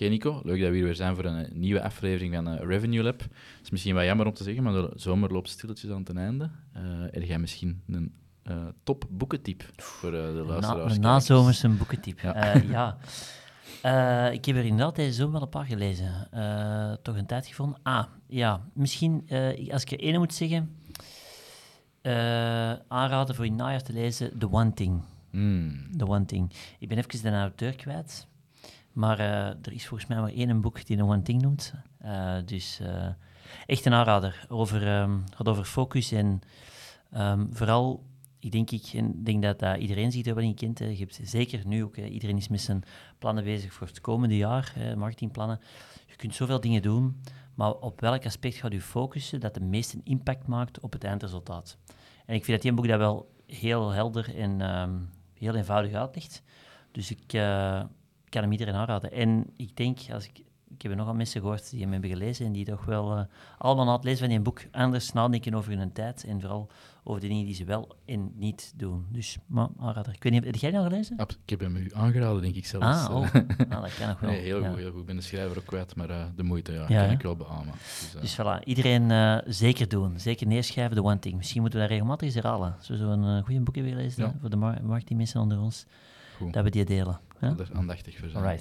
Oké Nico, leuk dat we hier weer zijn voor een eh, nieuwe aflevering van uh, Revenue Lab. Het is misschien wat jammer om te zeggen, maar de zomer loopt stilletjes aan ten einde. Uh, heb jij misschien een uh, top boekentip voor de luisteraars? Een nazomerse boekentip, ja. ja. ik heb er inderdaad deze zomer wel een paar gelezen. toch een tijd gevonden. Ah, ja, misschien als ik er één moet zeggen, aanraden voor je najaar te lezen The One Thing. Mm. The One Thing. Ik ben even de auteur kwijt. Maar uh, er is volgens mij maar één boek die een One Thing noemt. Uh, dus uh, echt een aanrader. Over, um, gaat over focus en um, vooral, ik denk, ik en denk dat, iedereen zich dat wel in kent. Hè. Je hebt zeker nu ook, iedereen is met zijn plannen bezig voor het komende jaar, hè, marketingplannen. Je kunt zoveel dingen doen, maar op welk aspect gaat u focussen dat de meeste impact maakt op het eindresultaat? En ik vind dat die boek dat wel heel helder en um, heel eenvoudig uitlegt. Dus ik kan hem iedereen aanraden. En ik denk, als ik, ik heb nogal mensen gehoord die hem hebben gelezen en die toch wel uh, allemaal na het lezen van die boek anders nadenken over hun tijd en vooral over de dingen die ze wel en niet doen. Dus, maar aanrader. Ik weet niet, heb jij die al gelezen? Ik heb hem u aangeraden, denk ik zelfs. Ah, oh. ah dat kan nog wel. Nee, heel, goed, heel goed. Ik ben de schrijver ook kwijt, maar uh, de moeite, ja, ja kan ik wel beamen. Dus, uh, dus voilà, iedereen zeker doen. Zeker neerschrijven, de one thing. Misschien moeten we dat regelmatig eens herhalen. Zo zo'n goede boek hebben gelezen ja. voor de marketingmensen onder ons. Goed. Dat we die delen. Ja? aandachtig voor zijn.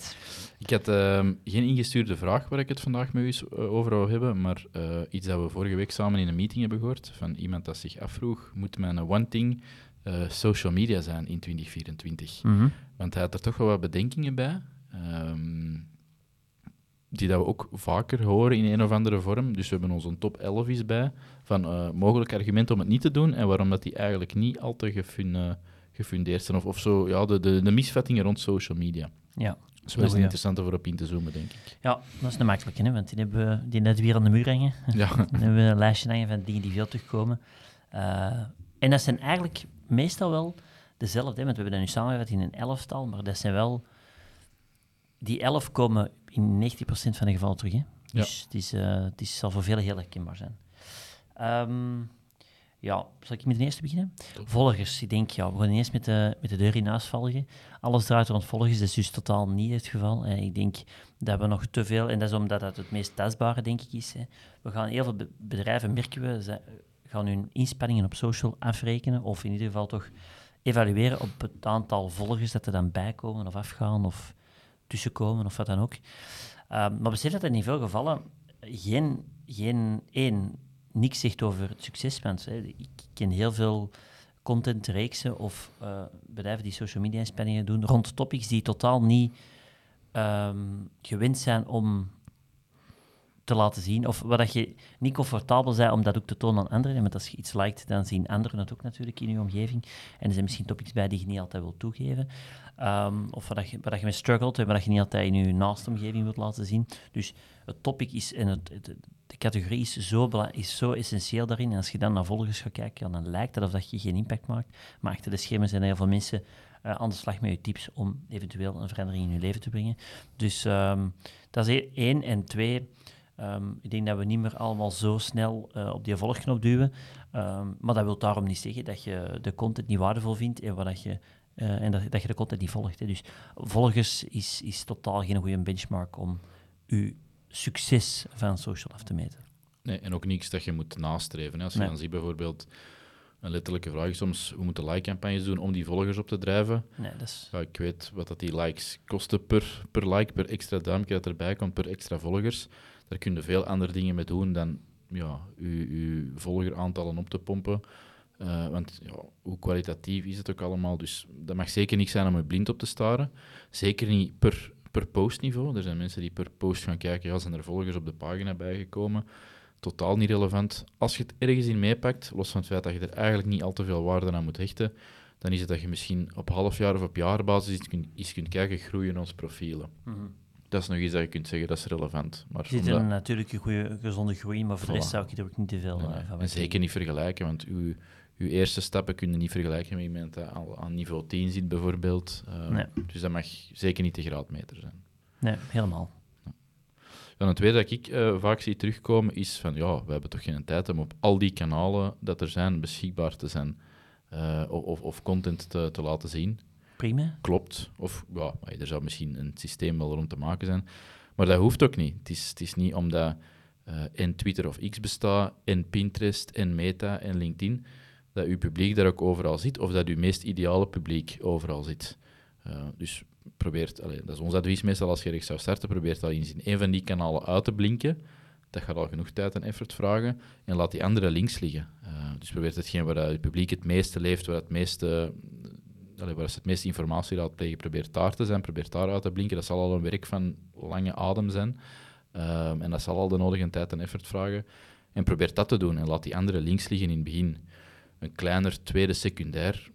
Ik had uh, geen ingestuurde vraag waar ik het vandaag met u eh, over wil hebben, maar uh, iets dat we vorige week samen in een meeting hebben gehoord van iemand dat zich afvroeg, moet mijn one thing uh, social media zijn in 2024? Mm -hmm. Want hij had er toch wel wat bedenkingen bij, um, die dat we ook vaker horen in een of andere vorm. Dus we hebben onze top 11 is bij, van mogelijke argumenten om het niet te doen en waarom dat die eigenlijk niet al te gefun gefundeerd zijn. Of, of zo, ja, de, de, de misvattingen rond social media. Ja. Dat is wel eens interessant om op in te zoomen, denk ik. Ja, dat is een makkelijke, hè, want die hebben we die net weer aan de muur hangen. Ja. Dan hebben we een lijstje hangen van dingen die veel terugkomen. Uh, en dat zijn eigenlijk meestal wel dezelfde, hè, want we hebben dat nu samengevat in een elftal, maar dat zijn wel... Die elf komen in 90% van de gevallen terug. Hè. Dus ja. het, is, uh, het is, zal voor velen heel herkenbaar zijn. Um, ja, zal ik met de eerste beginnen? Volgers. Ik denk, ja, we gaan eerst met de, met de deur in huis vallen. Alles draait rond volgers, dat is dus totaal niet het geval. Ik denk dat we nog te veel, en dat is omdat dat het meest tastbare, denk ik, is. We gaan heel veel bedrijven, merken we, ze gaan hun inspanningen op social afrekenen, of in ieder geval toch evalueren op het aantal volgers dat er dan bijkomen of afgaan of tussenkomen of wat dan ook. Um, maar besef dat in veel gevallen geen, geen één niks zegt over het ik ken heel veel contentreeksen of uh, bedrijven die social media inspanningen doen rond topics die totaal niet um, gewend zijn om te laten zien. Of waar dat je niet comfortabel bent om dat ook te tonen aan anderen. Want als je iets liked, dan zien anderen het ook natuurlijk in je omgeving. En er zijn misschien topics bij die je niet altijd wilt toegeven. Um, of waar, dat je, waar dat je mee struggelt en waar dat je niet altijd in je naaste omgeving wilt laten zien. Dus het topic is, en het, de categorie is zo, is zo essentieel daarin. En als je dan naar volgers gaat kijken, dan lijkt het alsof je geen impact maakt. Maar achter de schermen zijn er heel veel mensen uh, aan de slag met je tips om eventueel een verandering in je leven te brengen. Dus um, dat is één. En twee, um, ik denk dat we niet meer allemaal zo snel uh, op die volgknop duwen. Um, maar dat wil daarom niet zeggen dat je de content niet waardevol vindt en, wat dat je, uh, en dat, dat, je de content niet volgt. Hè. Dus volgers is, is totaal geen goede benchmark om je succes van social af te meten. Nee, en ook niks dat je moet nastreven. Hè. Als je nee. dan ziet bijvoorbeeld een letterlijke vraag soms, we moeten like-campagnes doen om die volgers op te drijven. Nee, dat is... ja, ik weet wat dat die likes kosten per, per like, per extra duimpje dat erbij komt, per extra volgers. Daar kun je veel andere dingen mee doen dan ja, je, volgeraantallen op te pompen. Uh, want ja, hoe kwalitatief is het ook allemaal? Dus dat mag zeker niet zijn om je blind op te staren. Zeker niet per, per postniveau. Er zijn mensen die per post gaan kijken, ja, zijn er volgers op de pagina bijgekomen? Totaal niet relevant. Als je het ergens in meepakt, los van het feit dat je er eigenlijk niet al te veel waarde aan moet hechten, dan is het dat je misschien op halfjaar of op jaarbasis eens kunt, eens kunt kijken, groeien onze profielen. -hmm. Dat is nog iets dat je kunt zeggen, dat is relevant. Maar Er zit omdat- een goede, gezonde groei, maar voor de rest zou ik er ook niet te veel Nee, eh, nee. van En zeker niet vergelijken, want uw, uw eerste stappen kun je niet vergelijken met iemand dat al aan niveau 10 zit, bijvoorbeeld. Eh, Nee. Dus dat mag zeker niet de graadmeter zijn. Nee, helemaal. Dan het tweede dat ik eh, vaak zie terugkomen is van, ja, we hebben toch geen tijd om op al die kanalen dat er zijn beschikbaar te zijn of, of- of content te, te laten zien. Prima. Klopt. Of ja, er zou misschien een systeem wel rond te maken zijn. Maar dat hoeft ook niet. Het is, het is niet omdat eh en Twitter of X bestaat, en Pinterest, en Meta, en LinkedIn, dat uw publiek daar ook overal zit, of dat uw meest ideale publiek overal zit. Eh, dus probeert, allee, dat is ons advies meestal als je rechts zou starten, probeert al eens in een van die kanalen uit te blinken. Dat gaat al genoeg tijd en effort vragen. En laat die andere links liggen. Eh, dus probeert hetgeen waar het publiek het meeste leeft, waar, het meeste, allee, waar ze het meeste informatie raadplegen, probeert daar te zijn, probeert daar uit te blinken. Dat zal al een werk van lange adem zijn. Ehm, en dat zal al de nodige tijd en effort vragen. En probeer dat te doen en laat die andere links liggen in het begin. Een kleiner tweede secundair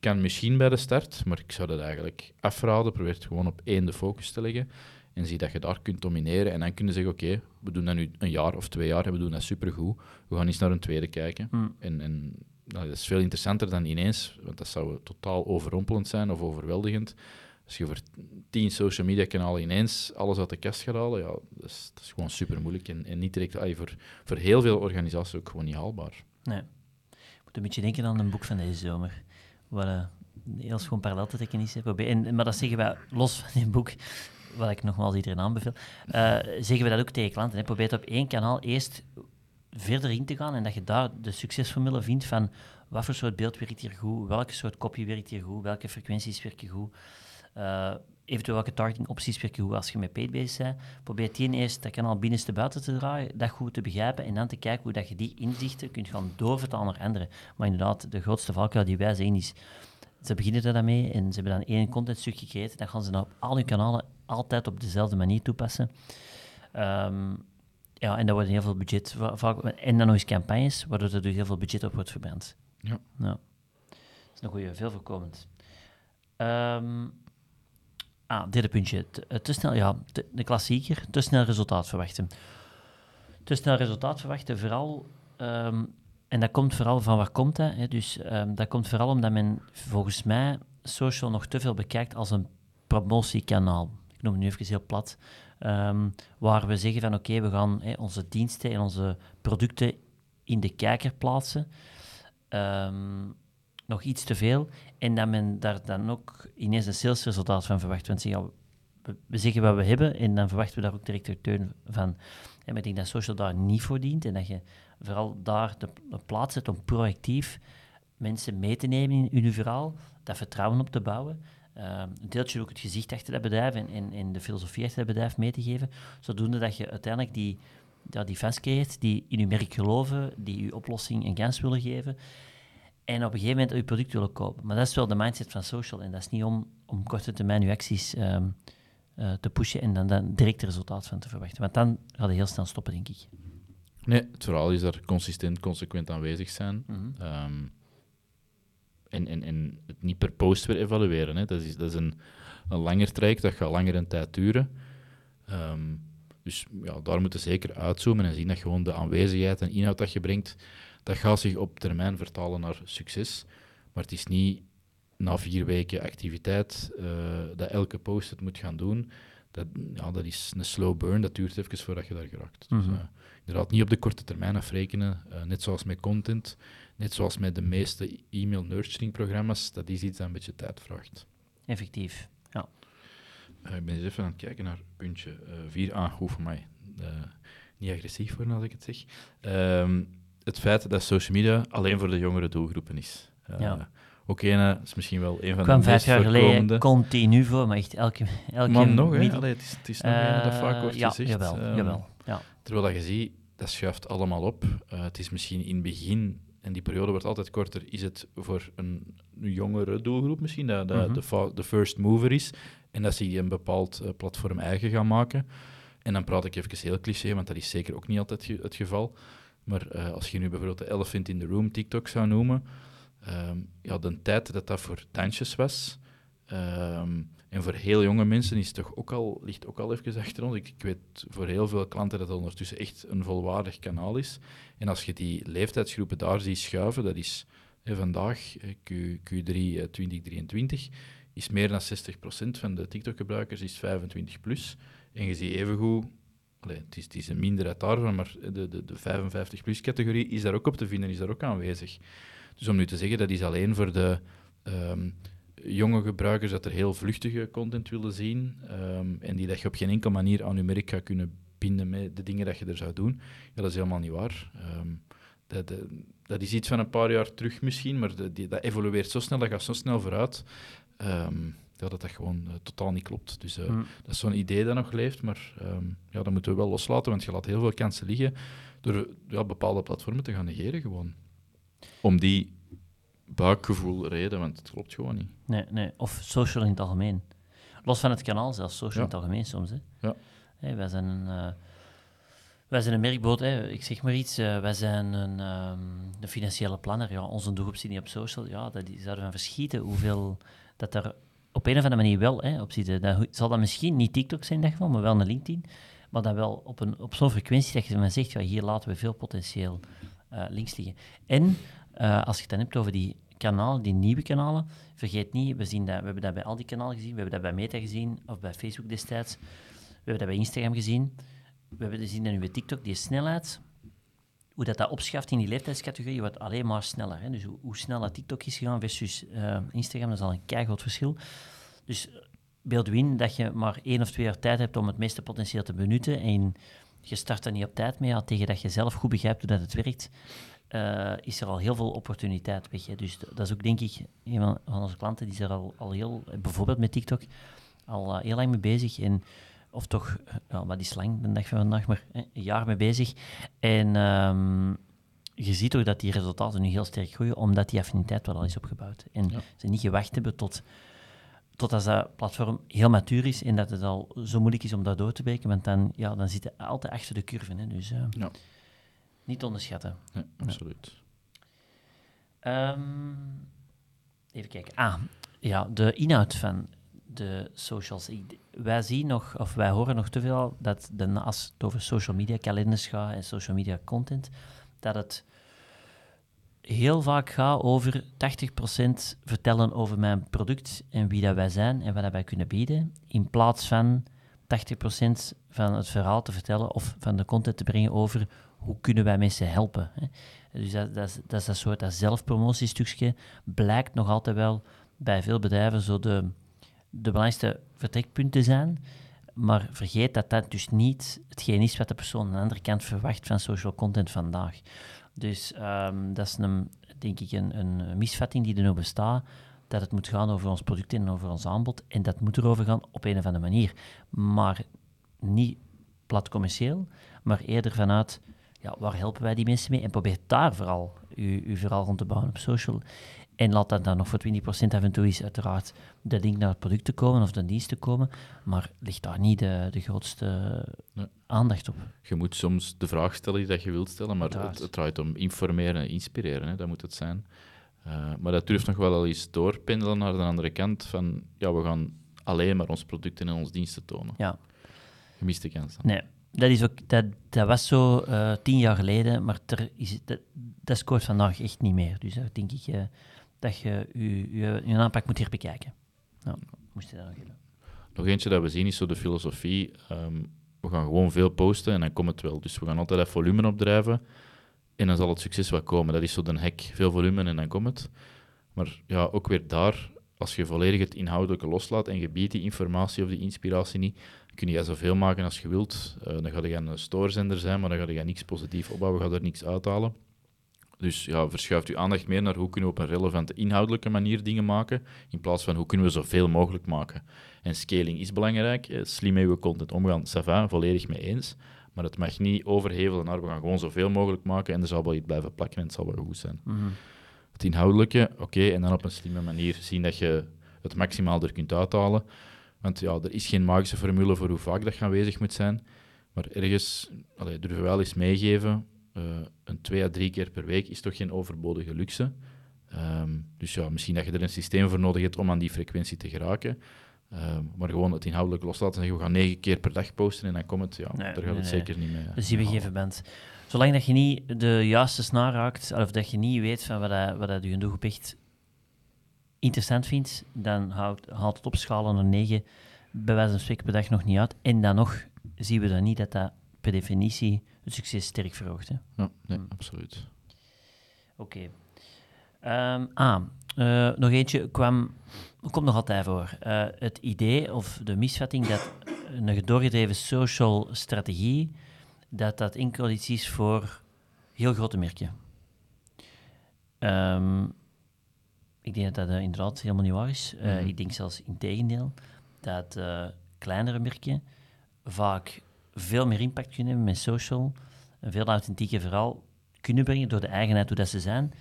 kan misschien bij de start, maar ik zou dat eigenlijk afraden. Probeer het gewoon op één de focus te leggen. En zie dat je daar kunt domineren. En dan kun je zeggen, oké, we doen dat nu een jaar of twee jaar en we doen dat supergoed. We gaan eens naar een tweede kijken. Hm. En, en nou, dat is veel interessanter dan ineens, want dat zou totaal overrompelend zijn of overweldigend. Als je voor tien social media kanalen ineens alles uit de kast gaat halen, ja, dat is, dat is gewoon super moeilijk. En, niet direct, voor, heel veel organisaties ook gewoon niet haalbaar. Nee. Moet een beetje denken aan een boek van deze zomer. Waar eh, heel schoon parallel te trekken is. Maar dat zeggen wij los van dit boek, wat ik nogmaals iedereen aanbeveel. eh, zeggen we dat ook tegen klanten. Hè. Probeer op één kanaal eerst verder in te gaan en dat je daar de succesformule vindt van wat voor soort beeld werkt hier goed, welke soort kopie werkt hier goed, welke frequenties werken goed. eh, eventueel welke targeting opties werken goed als je met paid bezig bent. Probeer die eerst dat kanaal binnenste buiten te draaien, dat goed te begrijpen en dan te kijken hoe dat je die inzichten kunt gaan doorvertalen naar anderen. Maar inderdaad, de grootste valkuil die wij zien is, ze beginnen er mee en ze hebben dan één contentstuk gecreëerd, dan gaan ze dat op al hun kanalen altijd op dezelfde manier toepassen. Ehm, ja, en daar wordt heel veel budget, va- vaak, en dan nog eens campagnes, waardoor er dus heel veel budget op wordt verbrand. Ja. Dat is een goede, veel voorkomend. Ehm, ah, derde puntje. Te, eh, te snel, ja, te- de klassieker, te snel resultaat verwachten. Te snel resultaat verwachten, vooral, ehm, en dat komt vooral van waar komt dat? Hè? Dus ehm, dat komt vooral omdat men volgens mij social nog te veel bekijkt als een promotiekanaal. Ik noem het nu even heel plat. Ehm, waar we zeggen van oké, we gaan onze diensten en onze producten in de kijker plaatsen. Ehm, nog iets te veel. En dat men daar dan ook ineens een salesresultaat van verwacht. Want ze zeggen, we, zeggen wat we hebben en dan verwachten we daar ook direct return van. En ik denk dat social daar niet voor dient en dat je vooral daar de, plaats zet om proactief mensen mee te nemen in, uw verhaal, dat vertrouwen op te bouwen. Ehm, een deeltje ook het gezicht achter dat bedrijf en, en, en de filosofie achter dat bedrijf mee te geven, zodoende dat je uiteindelijk die, ja, die fans creëert die in uw merk geloven, die uw oplossing een kans willen geven en op een gegeven moment uw product willen kopen. Maar dat is wel de mindset van social en dat is niet om, om korte termijn uw acties ehm, eh, te pushen en dan, dan direct resultaat van te verwachten. Want dan gaat het heel snel stoppen, denk ik. Nee, het verhaal is daar consistent, consequent aanwezig zijn. Mhm. Ehm, en, en, en het niet per post weer evalueren. Hè. Dat is, dat is een, een langer traject, dat gaat langer een tijd duren. Ehm, dus ja, daar moeten we zeker uitzoomen en zien dat gewoon de aanwezigheid en inhoud dat je brengt, dat gaat zich op termijn vertalen naar succes. Maar het is niet na vier weken activiteit eh, dat elke post het moet gaan doen. Dat, ja, dat is een slow burn, dat duurt even voordat je daar geraakt. Dus, Mhm. eh, inderdaad, niet op de korte termijn afrekenen, eh, net zoals met content. Net zoals met de meeste e-mail nurturing programma's, dat is iets dat een beetje tijd vraagt. Effectief. Ja. Eh, ik ben eens even aan het kijken naar puntje 4. ah, goed voor mij. Niet agressief worden als ik het zeg. Ehm, het feit dat social media alleen voor de jongere doelgroepen is. Ja. Oké, okay, is misschien wel een van de vijf meest jaar geleden continu voor, maar echt elke, elke Maar nog, hè? Allee, het, is, het is nog een dat vaak Eh, wordt ja, gezegd. Jawel, Ehm, jawel. Ja. Terwijl dat je ziet, dat schuift allemaal op. Eh, het is misschien in het begin, en die periode wordt altijd korter, is het voor een, jongere doelgroep misschien, dat, dat Mhm. de, first mover is. En dat ze die een bepaald eh, platform eigen gaan maken. En dan praat ik even heel cliché, want dat is zeker ook niet altijd ge- het geval. Maar eh, als je nu bijvoorbeeld de elephant in the room TikTok zou noemen, ehm, ja, de tijd dat dat voor dansjes was, ehm, En voor heel jonge mensen is het toch ook al, ligt ook al even achter ons. Ik, ik weet voor heel veel klanten dat het ondertussen echt een volwaardig kanaal is. En als je die leeftijdsgroepen daar ziet schuiven, dat is vandaag, eh, Q, Q3 eh, 2023, is meer dan 60% van de TikTok-gebruikers is 25 plus. En je ziet evengoed, allee, het, is, het is een minderheid daarvan, maar de, de, de 55-plus-categorie is daar ook op te vinden, is daar ook aanwezig. Dus om nu te zeggen, dat is alleen voor de ehm, jonge gebruikers dat er heel vluchtige content willen zien ehm, en die dat je op geen enkele manier aan je merk gaat kunnen binden met de dingen dat je er zou doen. Ja, dat is helemaal niet waar. Ehm, dat, dat, dat is iets van een paar jaar terug misschien, maar die, dat evolueert zo snel, dat gaat zo snel vooruit, ja, dat dat gewoon eh, totaal niet klopt. Dus eh, Hm. dat is zo'n idee dat nog leeft, maar ja, dat moeten we wel loslaten, want je laat heel veel kansen liggen door ja, bepaalde platformen te gaan negeren gewoon. Om die buikgevoel reden, want het klopt gewoon niet. Nee, nee. Of social in het algemeen. Los van het kanaal, zelfs social Ja. in het algemeen soms. Hè. Ja. Wij, zijn een, eh, wij zijn een merkboot, hè. ik zeg maar iets. eh, wij zijn een, een financiële planner. Ja, onze doelgroep zit niet op social. Ja, dat die zouden van verschieten hoeveel dat er op een of andere manier wel hè, op zit. Dat ho- zal dat misschien niet TikTok zijn dat geval, maar wel een LinkedIn. Maar dan wel op, een, op zo'n frequentie dat je dan zegt, ja, hier laten we veel potentieel eh, links liggen. En eh, als je het dan hebt over die kanalen, die nieuwe kanalen, vergeet niet, we, zien dat, we hebben dat bij al die kanalen gezien, we hebben dat bij Meta gezien, of bij Facebook destijds, we hebben dat bij Instagram gezien, we hebben gezien dat nu bij TikTok, die snelheid, hoe dat, dat opschaft in die leeftijdscategorie, wordt alleen maar sneller. Hè? Dus hoe, snel dat TikTok is gegaan versus eh, Instagram, dat is al een keihard verschil. Dus beeld u in dat je maar één of twee jaar tijd hebt om het meeste potentieel te benutten en je start er niet op tijd mee, ja, tegen dat je zelf goed begrijpt hoe dat het werkt, eh, is er al heel veel opportuniteit weg. Hè. Dus dat is ook, denk ik, een van onze klanten die is er al, al heel, bijvoorbeeld met TikTok, al eh, heel lang mee bezig. En, of toch, eh, ja, wat is lang de dag van vandaag, maar hè, een jaar mee bezig. En ehm, je ziet ook dat die resultaten nu heel sterk groeien, omdat die affiniteit wel al is opgebouwd. En Ja. ze niet gewacht hebben tot, tot als dat platform heel matuur is en dat het al zo moeilijk is om dat door te breken, want dan, ja, dan zit het altijd achter de curve. Hè. Dus eh, Ja. niet onderschatten. Ja, absoluut. Ehm, even kijken. Ah, ja, de inhoud van de socials. Ik- wij zien nog, of wij horen nog te veel dat de, als het over social media kalenders gaat en social media content, dat het heel vaak gaat over 80% vertellen over mijn product en wie dat wij zijn en wat wij kunnen bieden, in plaats van 80% van het verhaal te vertellen of van de content te brengen over hoe kunnen wij mensen helpen. Dus dat, dat, dat is dat soort dat zelfpromotiestukje blijkt nog altijd wel bij veel bedrijven zo de, de belangrijkste vertrekpunt te zijn. Maar vergeet dat dat dus niet hetgeen is wat de persoon aan de andere kant verwacht van social content vandaag. Dus ehm, dat is een, denk ik een, misvatting die er nog bestaat, dat het moet gaan over ons product en over ons aanbod. En dat moet erover gaan op een of andere manier. Maar niet plat commercieel, maar eerder vanuit ja, waar helpen wij die mensen mee? En probeer daar vooral uw, uw verhaal rond te bouwen op social. En laat dat dan nog voor 20% af en toe is uiteraard de link naar het product te komen of de dienst te komen. Maar ligt daar niet de, de grootste Nee. aandacht op. Je moet soms de vraag stellen die dat je wilt stellen, maar het, het draait om informeren en inspireren. Hè, dat moet het zijn. Eh, maar dat durft nog wel al eens doorpendelen naar de andere kant van ja, we gaan alleen maar ons producten en onze diensten tonen. Ja, Gemiste kans. dan. nee. Dat, is ook, dat, dat was zo eh, tien jaar geleden, maar is, dat, dat scoort vandaag echt niet meer. Dus daar denk ik eh, dat je je, je, je aanpak moet herbekijken. Nou, moest je dat nog hebben. Nog eentje dat we zien is zo de filosofie. ehm, we gaan gewoon veel posten en dan komt het wel. Dus we gaan altijd dat volume opdrijven en dan zal het succes wel komen. Dat is zo de hek. Veel volume en dan komt het. Maar ja, ook weer daar, als je volledig het inhoudelijke loslaat en je biedt die informatie of die inspiratie niet, kun je zoveel maken als je wilt. Eh, dan ga je een stoorzender zijn, maar dan ga je niks positief opbouwen, ga er niks uithalen. Dus ja, verschuift uw aandacht meer naar hoe kunnen we op een relevante inhoudelijke manier dingen maken, in plaats van hoe kunnen we zoveel mogelijk maken. En scaling is belangrijk, eh, slim met uw content omgaan, ça va, volledig mee eens. Maar het mag niet overhevelen naar we gaan gewoon zoveel mogelijk maken en er zal wel iets blijven plakken en het zal wel goed zijn. Mhm. Het inhoudelijke, oké, en dan op een slimme manier zien dat je het maximaal er kunt uithalen. Want ja, er is geen magische formule voor hoe vaak dat je aanwezig moet zijn. Maar ergens, allee, durven we wel eens meegeven, een twee à drie keer per week is toch geen overbodige luxe. Ehm, dus ja, misschien dat je er een systeem voor nodig hebt om aan die frequentie te geraken. Ehm, maar gewoon het inhoudelijk loslaten en zeggen, we gaan negen keer per dag posten en dan komt het. Ja, Nee, daar gaat nee, het nee. zeker niet mee. We halen. gegeven bent. Zolang dat je niet de juiste snaar raakt, of dat je niet weet van wat, dat, wat dat je doelgroep echt interessant vindt, dan houdt, haalt het opschalen naar 9 bij wijze van spreken per dag nog niet uit. En dan nog zien we dan niet dat dat per definitie het succes sterk verhoogt. Hè. Ja, nee, Hmm. absoluut. Oké. Ehm, ah, eh, nog eentje kwam, komt nog altijd voor. Eh, het idee of de misvatting dat een doorgedreven social strategie, dat dat is voor heel grote merken. Ehm, ik denk dat dat eh, inderdaad helemaal niet waar is. Mhm. Ik denk zelfs in tegendeel dat kleinere merken vaak veel meer impact kunnen hebben met social, een veel authentieke verhaal kunnen brengen door de eigenheid hoe dat ze zijn,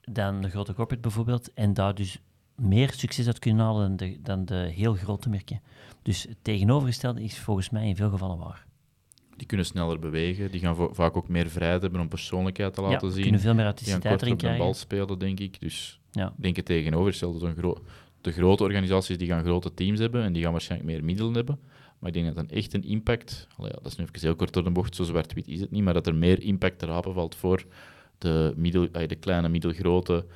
dan de grote corporate bijvoorbeeld, en daar dus meer succes uit kunnen halen dan de, dan de heel grote merken. Dus het tegenovergestelde is volgens mij in veel gevallen waar. Die kunnen sneller bewegen, die gaan va- vaak ook meer vrijheid hebben om persoonlijkheid te laten zien. kunnen veel meer Die authenticiteit erin de bal krijgen. spelen, denk ik. Dus Ja. ik denk het tegenovergestelde. De grote organisaties die gaan grote teams hebben en die gaan waarschijnlijk meer middelen hebben. Maar ik denk dat dan echt een impact, ja, dat is nu even heel kort door de bocht, zo zwart-wit is het niet, maar dat er meer impact te rapen valt voor de, middel, de kleine, middelgrote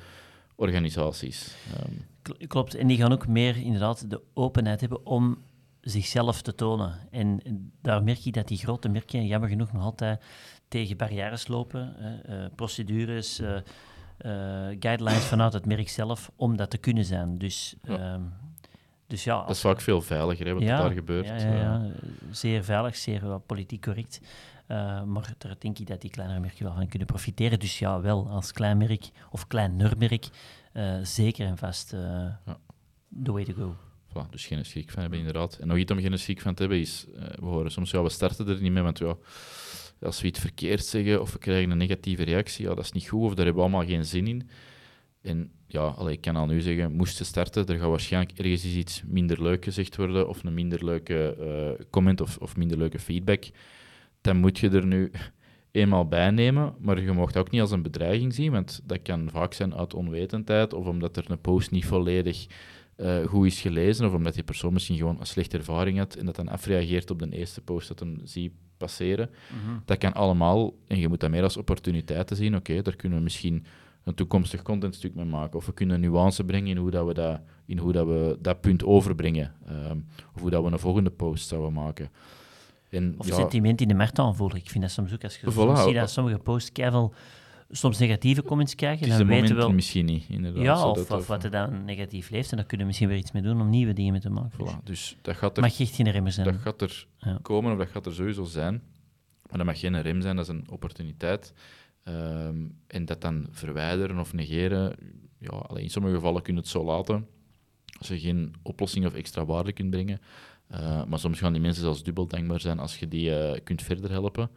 organisaties. Ehm, Kl- Klopt, en die gaan ook meer inderdaad de openheid hebben om zichzelf te tonen. En daar merk je dat die grote merken jammer genoeg nog altijd tegen barrières lopen, hè, eh, procedures, eh, eh, guidelines vanuit het merk zelf, om dat te kunnen zijn. Dus Ja. ja, dus ja dat is vaak veel veiliger hè, wat ja, daar gebeurt. Ja, ja, ja. zeer veilig, zeer politiek correct. Eh, maar daar denk ik dat die kleinere merken wel van kunnen profiteren. Dus ja, wel als klein merk of kleiner merk, eh, zeker en vast eh the way to go. Voilà, dus geen schrik van hebben, inderdaad. En nog iets om geen schrik van te hebben is, we horen soms, ja, we starten er niet mee, want ja, als we iets verkeerd zeggen of we krijgen een negatieve reactie, ja, dat is niet goed of daar hebben we allemaal geen zin in. En ja, allee, ik kan al nu zeggen, moest ze starten, er gaat waarschijnlijk ergens iets minder leuk gezegd worden of een minder leuke eh, comment of, of minder leuke feedback. Dan moet je er nu eenmaal bij nemen, maar je mag het ook niet als een bedreiging zien, want dat kan vaak zijn uit onwetendheid of omdat er een post niet volledig eh, goed is gelezen, of omdat die persoon misschien gewoon een slechte ervaring had en dat dan afreageert op de eerste post dat hem ziet passeren. Dat kan allemaal, en je moet dat meer als opportuniteiten zien. Oké, daar kunnen we misschien een toekomstig contentstuk mee maken, of we kunnen nuance brengen in hoe, dat we, dat, in hoe dat, we dat punt overbrengen, Ehm, of hoe dat we een volgende post zouden maken. En, Of ja, sentiment in de markt aanvoelen. Ik vind dat soms ook, als je Voilà, ziet dat sommige posts keihard soms negatieve comments krijgen, dan weten we wel... misschien niet, inderdaad. Ja, of, wat er dan negatief leeft, en daar kunnen we misschien weer iets mee doen om nieuwe dingen mee te maken. Dus Voilà, dus dat gaat er mag echt geen remmer zijn. Dat gaat er Ja. komen of dat gaat er sowieso zijn. Maar dat mag geen rem zijn, dat is een opportuniteit. Ehm, en dat dan verwijderen of negeren, ja, alleen in sommige gevallen kun je het zo laten. Als je geen oplossing of extra waarde kunt brengen. Eh, maar soms gaan die mensen zelfs dubbel dankbaar zijn als je die eh, kunt verder helpen.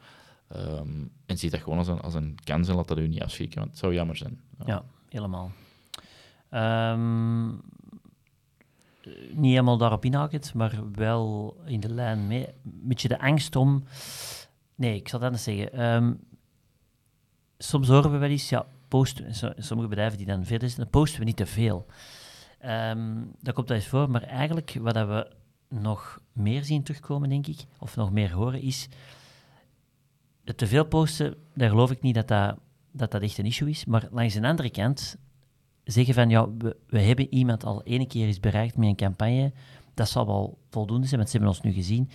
Ehm, en zie dat gewoon als een, als een kans en laat dat u niet afschrikken, want het zou jammer zijn. Ja, helemaal. Ehm, eh, niet helemaal daarop inhakend, maar wel in de lijn mee. Een beetje de angst om... Nee, ik zal het anders zeggen. Soms horen we wel eens, ja, posten, so- sommige bedrijven die dan verder zijn, posten we niet te veel. Ehm dat komt wel eens voor, maar eigenlijk wat we nog meer zien terugkomen, denk ik, of nog meer horen, is het te veel posten, daar geloof ik niet dat dat, dat echt een issue is. Maar langs de andere kant zeggen van, ja, we, we hebben iemand al ene keer eens bereikt met een campagne, dat zal wel voldoende zijn, want ze hebben ons nu gezien.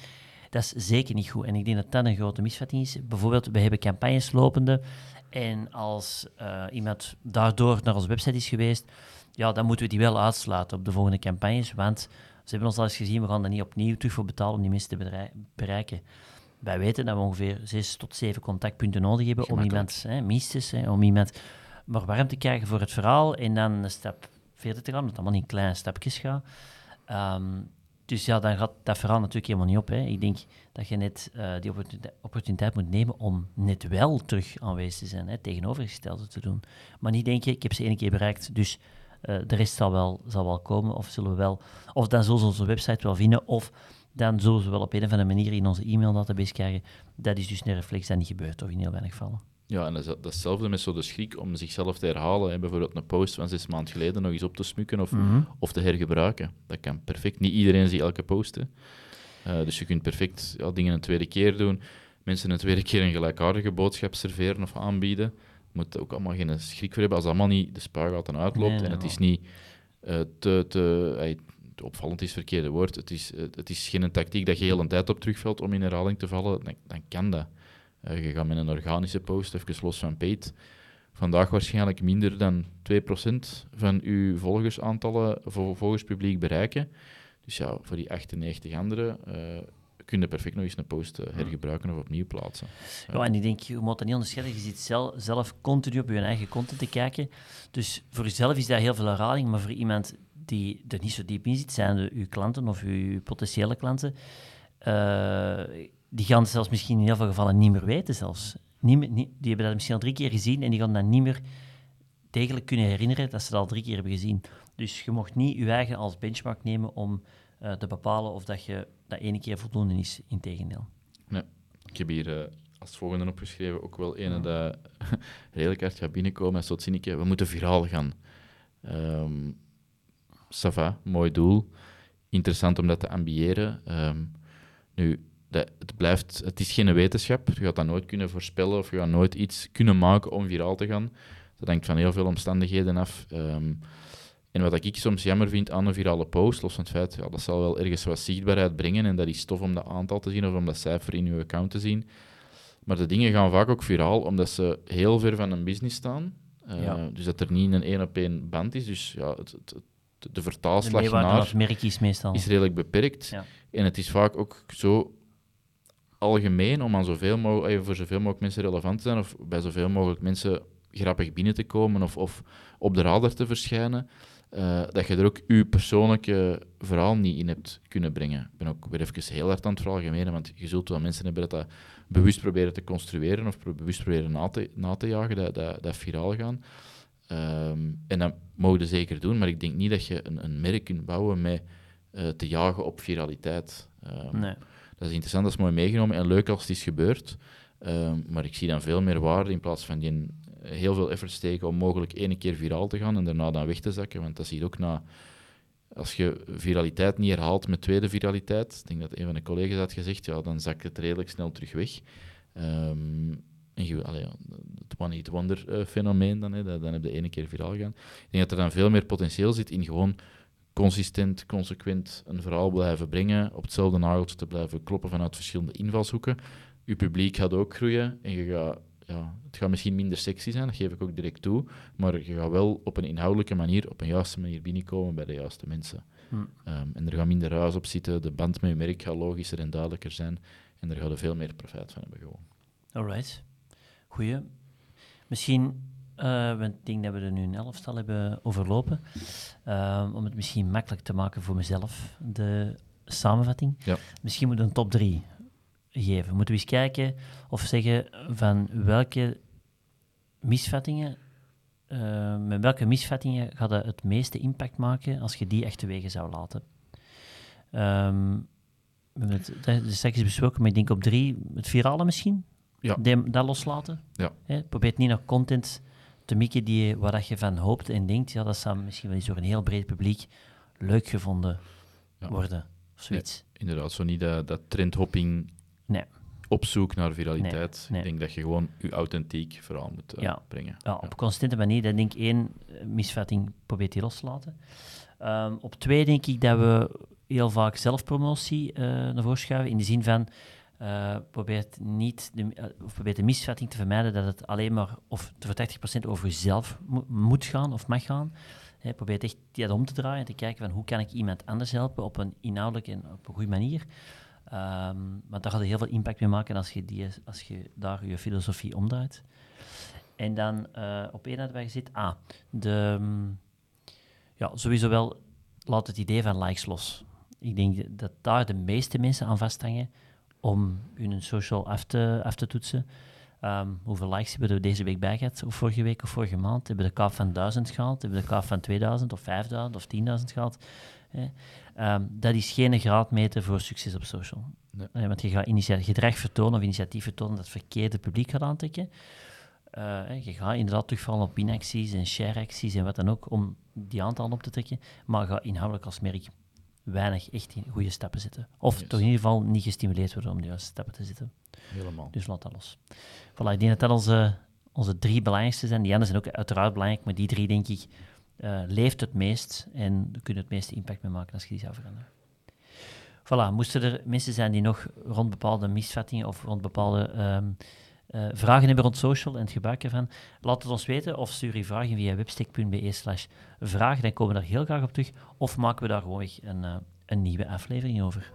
Dat is zeker niet goed. En ik denk dat dat een grote misvatting is. Bijvoorbeeld, we hebben campagnes lopende en als eh, iemand daardoor naar onze website is geweest, ja, dan moeten we die wel uitsluiten op de volgende campagnes, want ze hebben ons al eens gezien, we gaan er niet opnieuw terug voor betalen om die mensen te bereiken. Wij weten dat we ongeveer zes tot zeven contactpunten nodig hebben om iemand, hè, minstens, hè, om iemand maar warm te krijgen voor het verhaal en dan een stap verder te gaan, dat het allemaal in kleine stapjes gaat. Ehm, dus ja, dan gaat dat verhaal natuurlijk helemaal niet op. Hè. Ik denk dat je net eh, die opportuniteit, moet nemen om net wel terug aanwezig te zijn, hè, tegenovergestelde te doen. Maar niet denken, ik heb ze één keer bereikt, dus eh, de rest zal wel, zal wel komen, of zullen we wel, of dan zullen ze onze website wel vinden, of dan zullen ze wel op een of andere manier in onze e-maildatabase krijgen. Dat is dus een reflex dat niet gebeurt, of in heel weinig gevallen. Ja, en dat is dat is hetzelfde met zo de schrik om zichzelf te herhalen. Hè. Bijvoorbeeld een post van zes maanden geleden nog eens op te smukken of, Mhm. of te hergebruiken. Dat kan perfect. Niet iedereen ziet elke post. Eh, dus je kunt perfect ja, dingen een tweede keer doen. Mensen een tweede keer een gelijkaardige boodschap serveren of aanbieden. Je moet ook allemaal geen schrik voor hebben als allemaal niet de spuigaten uitloopt. Nee, en het is niet eh, te, te, opvallend is het verkeerde woord. Het is, eh, het is geen tactiek dat je heel een tijd op terugvalt om in herhaling te vallen. Dan, dan kan dat. Eh, je gaat met een organische post, even los van paid, vandaag waarschijnlijk minder dan 2% van uw volgersaantallen, vo- volgerspubliek bereiken. Dus ja, voor die 98 anderen eh kun je perfect nog eens een post eh, hergebruiken of opnieuw plaatsen. Ja, en ik denk, je moet dat niet onderscheiden. Je zit zelf, zelf continu op je eigen content te kijken. Dus voor jezelf is dat heel veel herhaling, maar voor iemand die er niet zo diep in zit, zijn de, uw klanten of uw potentiële klanten, die gaan zelfs misschien in heel veel gevallen niet meer weten zelfs. Niet meer, niet, die hebben dat misschien al drie keer gezien en die gaan dat niet meer degelijk kunnen herinneren dat ze dat al drie keer hebben gezien. Dus je mocht niet je eigen als benchmark nemen om eh, te bepalen of dat je dat ene keer voldoende is, integendeel. Ik heb hier eh, als volgende opgeschreven ook wel een dat redelijk hard gaat binnenkomen. Is tot zinnetje, we moeten viraal gaan. Ehm ça va, mooi doel. Interessant om dat te ambiëren. Ehm, nu, het, blijft, het is geen wetenschap. Je gaat dat nooit kunnen voorspellen of je gaat nooit iets kunnen maken om viraal te gaan. Dat hangt van heel veel omstandigheden af. Ehm, en wat ik soms jammer vind aan een virale post, los van het feit, ja, dat zal wel ergens wat zichtbaarheid brengen en dat is tof om dat aantal te zien of om dat cijfer in uw account te zien. Maar de dingen gaan vaak ook viraal omdat ze heel ver van een business staan. Eh, Ja. Dus dat er niet een één op één band is. Dus ja, het, het, het- de De vertaalslag van naar merk is meestal... is redelijk beperkt. Ja. En het is vaak ook zo algemeen om aan zoveel mogelijk, voor zoveel mogelijk mensen relevant te zijn of bij zoveel mogelijk mensen grappig binnen te komen of, of op de radar te verschijnen, eh, dat je er ook je persoonlijke verhaal niet in hebt kunnen brengen. Ik ben ook weer even heel hard aan het veralgemenen, want je zult wel mensen hebben dat dat bewust proberen te construeren of bewust proberen na te, na te jagen, dat, dat, dat viraal gaan. Ehm, en dat mogen ze zeker doen, maar ik denk niet dat je een, een merk kunt bouwen met eh, te jagen op viraliteit. Ehm, Nee. Dat is interessant, dat is mooi meegenomen en leuk als het is gebeurd. Ehm, maar ik zie dan veel meer waarde in plaats van die heel veel effort steken om mogelijk één keer viraal te gaan en daarna dan weg te zakken. Want dat zie je ook na. Als je viraliteit niet herhaalt met tweede viraliteit, ik denk dat een van de collega's had gezegd, ja, dan zakt het redelijk snel terug weg. Ehm, en je, allee, het one-hit wonder eh, fenomeen dan, hè, dat- dan heb je ene keer viraal gaan. Ik denk dat er dan veel meer potentieel zit in gewoon consistent, consequent een verhaal blijven brengen, op hetzelfde nageltje te blijven kloppen vanuit verschillende invalshoeken. Je publiek gaat ook groeien en je gaat, ja, het gaat misschien minder sexy zijn, dat geef ik ook direct toe, maar je gaat wel op een inhoudelijke manier, op een juiste manier binnenkomen bij de juiste mensen. Hm. Ehm, en er gaat minder ruis op zitten, de band met je merk gaat logischer en duidelijker zijn en daar gaat er veel meer profijt van hebben gewoon. Alright. Goeie. Misschien, want ik denk dat we er nu een elftal hebben overlopen, Ehm, om het misschien makkelijk te maken voor mezelf, de samenvatting. Ja. Misschien moeten we een top 3 geven. Moeten we eens kijken of zeggen van welke misvattingen, eh, met welke misvattingen gaat het het meeste impact maken als je die achterwege zou laten. Ehm, we hebben het dat is straks besproken, maar ik denk op drie, het virale misschien. Ja. Dat loslaten. Ja. Probeer niet naar content te mikken die, waar dat je van hoopt en denkt, ja, dat zou misschien wel eens door een heel breed publiek leuk gevonden Ja. worden. Of zoiets. Inderdaad, zo niet dat, dat trendhopping Nee. op zoek naar viraliteit. nee. Ik denk dat je gewoon je authentiek verhaal moet eh, Ja. brengen. Ja, op constante manier. Dat denk ik één eh, misvatting probeert die los te laten. Ehm, op twee denk ik dat we heel vaak zelfpromotie eh naar voren schuiven. In de zin van, eh probeert niet de, eh, of de misvatting te vermijden dat het alleen maar of voor 80% over jezelf mo- moet gaan of mag gaan. Hè, probeert echt dat om te draaien en te kijken van hoe kan ik iemand anders helpen op een inhoudelijke en op een goede manier. Ehm maar daar gaat heel veel impact mee maken als je, die, als je daar je filosofie omdraait. En dan eh, op één hadden wij gezet, ah, mm, ja, sowieso wel, laat het idee van likes los. Ik denk dat daar de meeste mensen aan vasthangen om hun social af te, af te toetsen. Ehm, hoeveel likes hebben we deze week bij gehad, of vorige week of vorige maand? Hebben we de kaap van 1000 gehaald? Hebben we de kaap van 2000 of 5000 of 10.000 gehaald? Ehm, dat is geen graadmeter voor succes op social. Nee. Eh, want je gaat gedrag vertonen of initiatief vertonen dat het verkeerde publiek gaat aantrekken. uh, je gaat inderdaad terugvallen op pinacties en share-acties en wat dan ook, om die aantallen op te trekken, maar ga inhoudelijk als merk weinig echt in goede stappen zetten. Of toch in ieder geval niet gestimuleerd worden om de juiste stappen te zetten. Helemaal. Dus laat dat los. Voilà, ik denk dat dat onze, onze drie belangrijkste zijn. Die anderen zijn ook uiteraard belangrijk, maar die drie, denk ik, uh, leeft het meest en kunnen het meeste impact mee maken als je die zou veranderen. Voilà, moesten er mensen zijn die nog rond bepaalde misvattingen of rond bepaalde um, uh, vragen hebben rond social en het gebruik ervan, laat het ons weten of stuur je vragen via webstick.be slash vraag, dan komen we daar heel graag op terug, of maken we daar gewoon een, uh, een nieuwe aflevering over.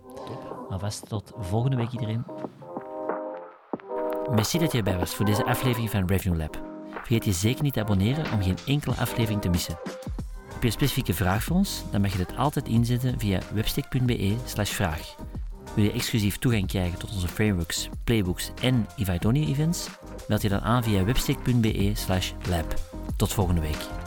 Alvast tot volgende week iedereen. Merci dat je erbij was voor deze aflevering van Revenue Lab. Vergeet je zeker niet te abonneren om geen enkele aflevering te missen. Heb je een specifieke vraag voor ons? Dan mag je dit altijd inzetten via webstick.be slash vraag. Wil je exclusief toegang krijgen tot onze frameworks, playbooks en Only events? Meld je dan aan via webstick.be slash lab. Tot volgende week.